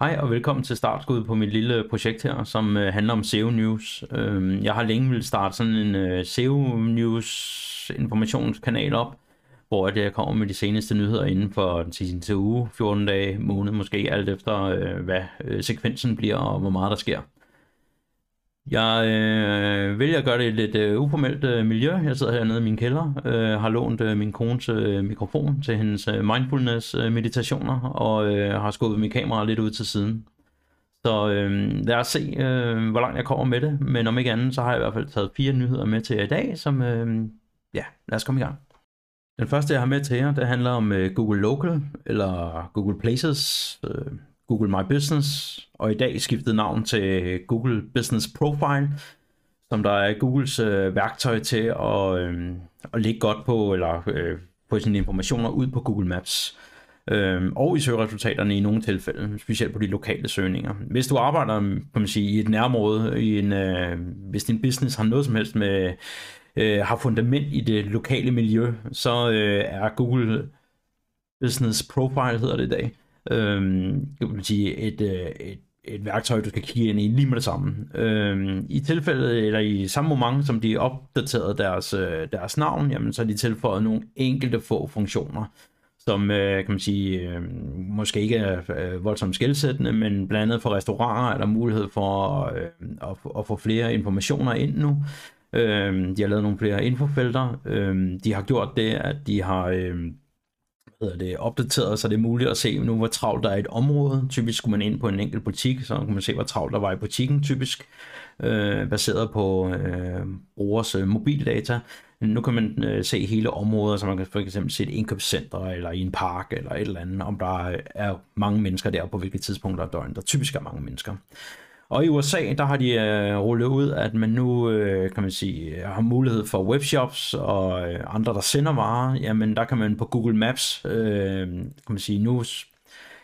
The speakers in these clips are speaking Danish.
Hej og velkommen til startskud på mit lille projekt her, som øh, handler om SEO News. Øh, jeg har længe vil starte sådan en øh, SEO News informationskanal op, hvor jeg kommer med de seneste nyheder inden for den sidste uge, 14 dage, måned måske, alt efter øh, hvad øh, sekvensen bliver og hvor meget der sker. Jeg øh, vælger at gøre det i et lidt øh, uformelt øh, miljø. Jeg sidder hernede i min kælder, øh, har lånt øh, min kones øh, mikrofon til hendes øh, mindfulness øh, meditationer, og øh, har skubbet mit kamera lidt ud til siden. Så øh, lad os se, øh, hvor langt jeg kommer med det, men om ikke andet, så har jeg i hvert fald taget fire nyheder med til jer i dag, som, øh, ja, lad os komme i gang. Den første, jeg har med til jer, det handler om øh, Google Local, eller Google Places, øh, Google My Business, og i dag skiftet navn til Google Business Profile, som der er Googles øh, værktøj til at, øh, at ligge godt på, eller øh, på sine informationer ud på Google Maps. Øh, og i søgeresultaterne i nogle tilfælde, specielt på de lokale søgninger. Hvis du arbejder kan man sige, i et nærområde, i en, øh, hvis din business har noget som helst med, øh, har fundament i det lokale miljø, så øh, er Google Business Profile, hedder det i dag, øhm, kan man sige, et, øh, et, et værktøj, du skal kigge ind i lige med det samme. Øhm, I tilfældet, eller i samme moment, som de opdaterede deres, øh, deres navn, jamen, så har de tilføjet nogle enkelte få funktioner, som øh, kan man sige, øh, måske ikke er øh, voldsomt skældsættende, men blandt andet for restauranter er der mulighed for øh, at, at få flere informationer ind nu. Øh, de har lavet nogle flere infofelter. Øh, de har gjort det, at de har... Øh, hedder det, opdateret, så det er muligt at se nu, hvor travlt der er i et område. Typisk skulle man ind på en enkelt butik, så kunne man se, hvor travlt der var i butikken typisk, øh, baseret på øh, brugers øh, mobildata. Nu kan man øh, se hele områder, så man kan for eksempel se et indkøbscenter eller i en park eller et eller andet, om der er mange mennesker der, på hvilke tidspunkter af døgnet der typisk er mange mennesker. Og i USA, der har de øh, rullet ud, at man nu, øh, kan man sige, øh, har mulighed for webshops og øh, andre, der sender varer. Jamen, der kan man på Google Maps, øh, kan man sige, nu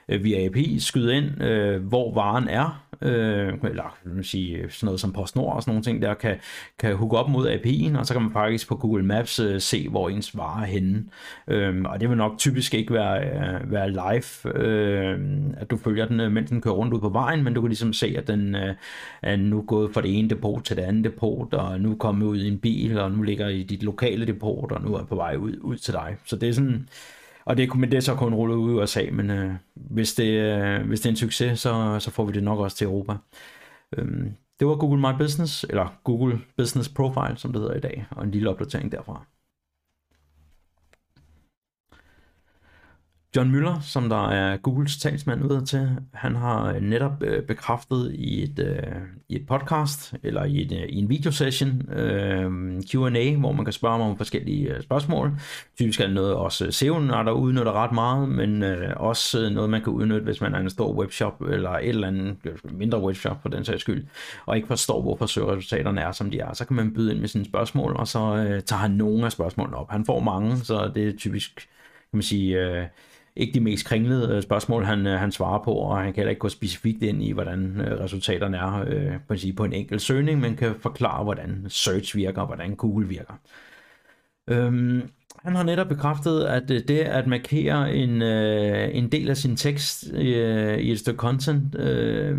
øh, via API skyde ind, øh, hvor varen er, øh, eller man sige, sådan noget som PostNord og sådan nogle ting, der kan, kan hooke op mod API'en, og så kan man faktisk på Google Maps øh, se, hvor ens varer er henne. Øh, og det vil nok typisk ikke være, øh, være live, øh, at du følger den, øh, mens den kører rundt ud på vejen, men du kan ligesom se, at den øh, er nu gået fra det ene depot til det andet depot, og nu er kommet ud i en bil, og nu ligger i dit lokale depot, og nu er på vej ud, ud til dig. Så det er sådan og det, men det er så kun rullet ud i USA, men øh, hvis, det, øh, hvis det er en succes, så, så får vi det nok også til Europa. Øhm, det var Google My Business, eller Google Business Profile, som det hedder i dag, og en lille opdatering derfra. John Müller, som der er Googles talsmand ud til, han har øh, netop øh, bekræftet i et, øh, i et podcast, eller i, et, øh, i en videosession, øh, Q&A, hvor man kan spørge om forskellige øh, spørgsmål. Typisk er det noget, også SEO'en er der udnytter ret meget, men øh, også noget, man kan udnytte, hvis man er en stor webshop, eller et eller andet mindre webshop for den sags skyld, og ikke forstår, hvorfor søgeresultaterne er, som de er. Så kan man byde ind med sine spørgsmål, og så øh, tager han nogle af spørgsmålene op. Han får mange, så det er typisk, kan man sige... Øh, ikke de mest kringlede øh, spørgsmål, han, øh, han svarer på, og han kan heller ikke gå specifikt ind i, hvordan øh, resultaterne er på, at sige, på en enkelt søgning, men kan forklare, hvordan search virker, og hvordan Google virker. Øhm, han har netop bekræftet, at det at markere en, en del af sin tekst i, i et stykke content øh,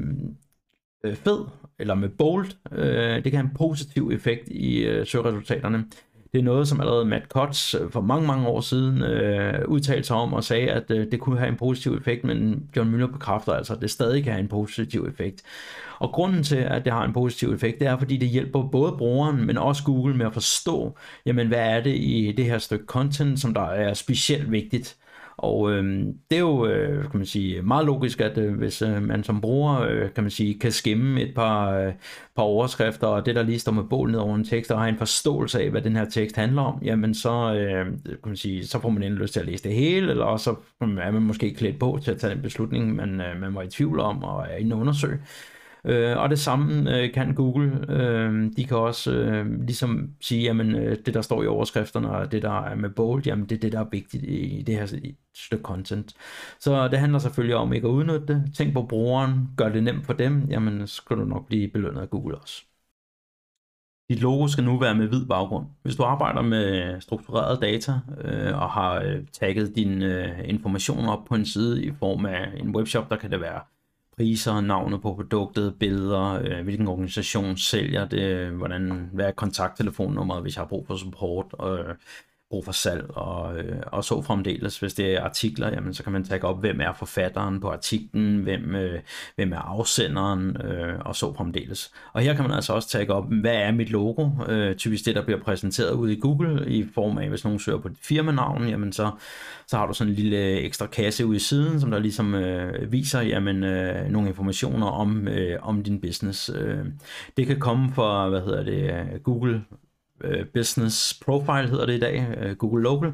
fed, eller med bold, øh, det kan have en positiv effekt i øh, søgeresultaterne. Det er noget, som allerede Matt Cutts øh, for mange, mange år siden øh, udtalte sig om og sagde, at øh, det kunne have en positiv effekt, men John Müller bekræfter altså, at det stadig kan have en positiv effekt. Og grunden til, at det har en positiv effekt, det er, fordi det hjælper både brugeren, men også Google med at forstå, jamen hvad er det i det her stykke content, som der er specielt vigtigt. Og øh, det er jo, øh, kan man sige, meget logisk, at øh, hvis øh, man som bruger, øh, kan man sige, kan skimme et par, øh, par overskrifter, og det der lige står med bål ned over en tekst, og har en forståelse af, hvad den her tekst handler om, jamen så, øh, kan man sige, så får man endelig lyst til at læse det hele, eller også så er man måske klædt på til at tage den beslutning, man, øh, man var i tvivl om, og er inde og undersøge. Øh, og det samme øh, kan Google. Øh, de kan også øh, ligesom sige, jamen øh, det der står i overskrifterne, og det der er med bold, jamen det er det, der er vigtigt i det her stykke content. Så det handler selvfølgelig om ikke at udnytte det. Tænk på brugeren, gør det nemt for dem, jamen så skal du nok blive belønnet af Google også. Dit logo skal nu være med hvid baggrund. Hvis du arbejder med struktureret data øh, og har øh, tagget dine øh, informationer op på en side i form af en webshop, der kan det være priser, navnet på produktet, billeder, øh, hvilken organisation sælger det, øh, hvordan, hvad er kontakttelefonnummeret, hvis jeg har brug for support, øh, brug for salg og, øh, og så fremdeles. Hvis det er artikler, jamen, så kan man tage op, hvem er forfatteren på artiklen, hvem, øh, hvem er afsenderen øh, og så fremdeles. Og her kan man altså også tage op, hvad er mit logo? Øh, typisk det, der bliver præsenteret ude i Google i form af, hvis nogen søger på dit firmanavn, jamen så, så har du sådan en lille ekstra kasse ude i siden, som der ligesom øh, viser jamen, øh, nogle informationer om, øh, om din business. Øh, det kan komme fra, hvad hedder det, Google Øh, business Profile hedder det i dag, øh, Google Local,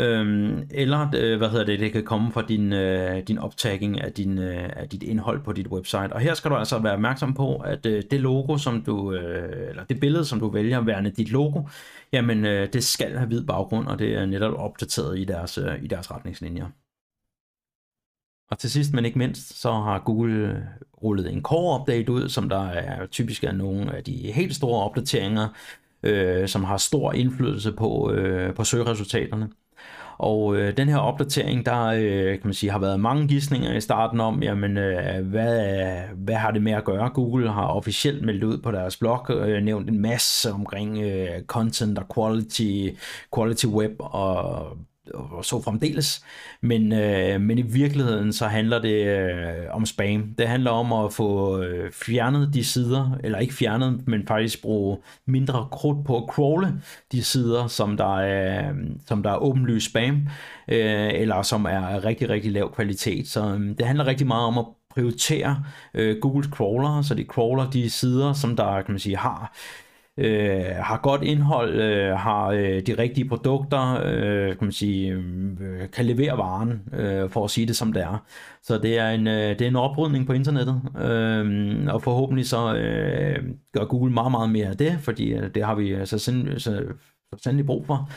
øhm, eller øh, hvad hedder det, det kan komme fra din, øh, din optagging af, din, øh, af dit indhold på dit website. Og her skal du altså være opmærksom på, at øh, det logo, som du, eller det billede, som du vælger værende dit logo, jamen det skal have hvid baggrund, og det er netop opdateret i deres, i deres retningslinjer. Og til sidst, men ikke mindst, så har Google rullet en core update ud, som der er typisk er nogle af de helt store opdateringer, øh, som har stor indflydelse på, øh, på søgeresultaterne. Og øh, den her opdatering, der øh, kan man sige, har været mange gissninger i starten om, jamen, øh, hvad, hvad har det med at gøre? Google har officielt meldt ud på deres blog, øh, nævnt en masse omkring øh, content og quality, quality web og og så fremdeles. Men, øh, men i virkeligheden så handler det øh, om spam. Det handler om at få øh, fjernet de sider, eller ikke fjernet, men faktisk bruge mindre krudt på at crawle de sider, som der er, øh, som der er åbenlyst spam, øh, eller som er rigtig, rigtig lav kvalitet. Så øh, det handler rigtig meget om at prioritere øh, Google crawler, så de crawler de sider, som der kan man sige har øh, har godt indhold, øh, har øh, de rigtige produkter, øh, kan man sige, øh, kan levere varen, øh, for at sige det som det er. Så det er en, øh, det er en oprydning på internettet, øh, og forhåbentlig så øh, gør Google meget, meget mere af det, fordi øh, det har vi så, sind, altså så, så sandelig brug for.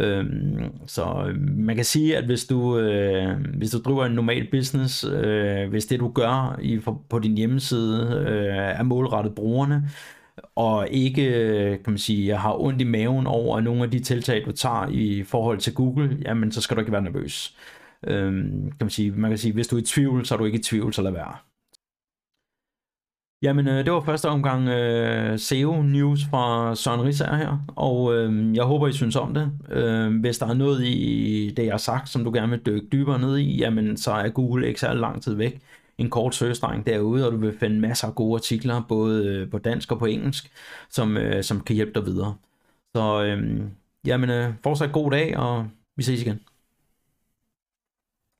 Øhm, så øh, man kan sige, at hvis du, øh, hvis du driver en normal business, øh, hvis det du gør i, på din hjemmeside øh, er målrettet brugerne, og ikke kan man sige, jeg har ondt i maven over nogle af de tiltag, du tager i forhold til Google, jamen så skal du ikke være nervøs. Øhm, kan man, sige, man kan sige, hvis du er i tvivl, så er du ikke i tvivl, så lad være. Jamen, øh, det var første omgang øh, SEO News fra Søren Risser her, og øh, jeg håber, I synes om det. Øh, hvis der er noget i det, jeg har sagt, som du gerne vil dykke dybere ned i, jamen så er Google ikke særlig lang tid væk en kort søgestreng derude, og du vil finde masser af gode artikler, både øh, på dansk og på engelsk, som, øh, som kan hjælpe dig videre. Så øh, jamen, øh, fortsat god dag, og vi ses igen.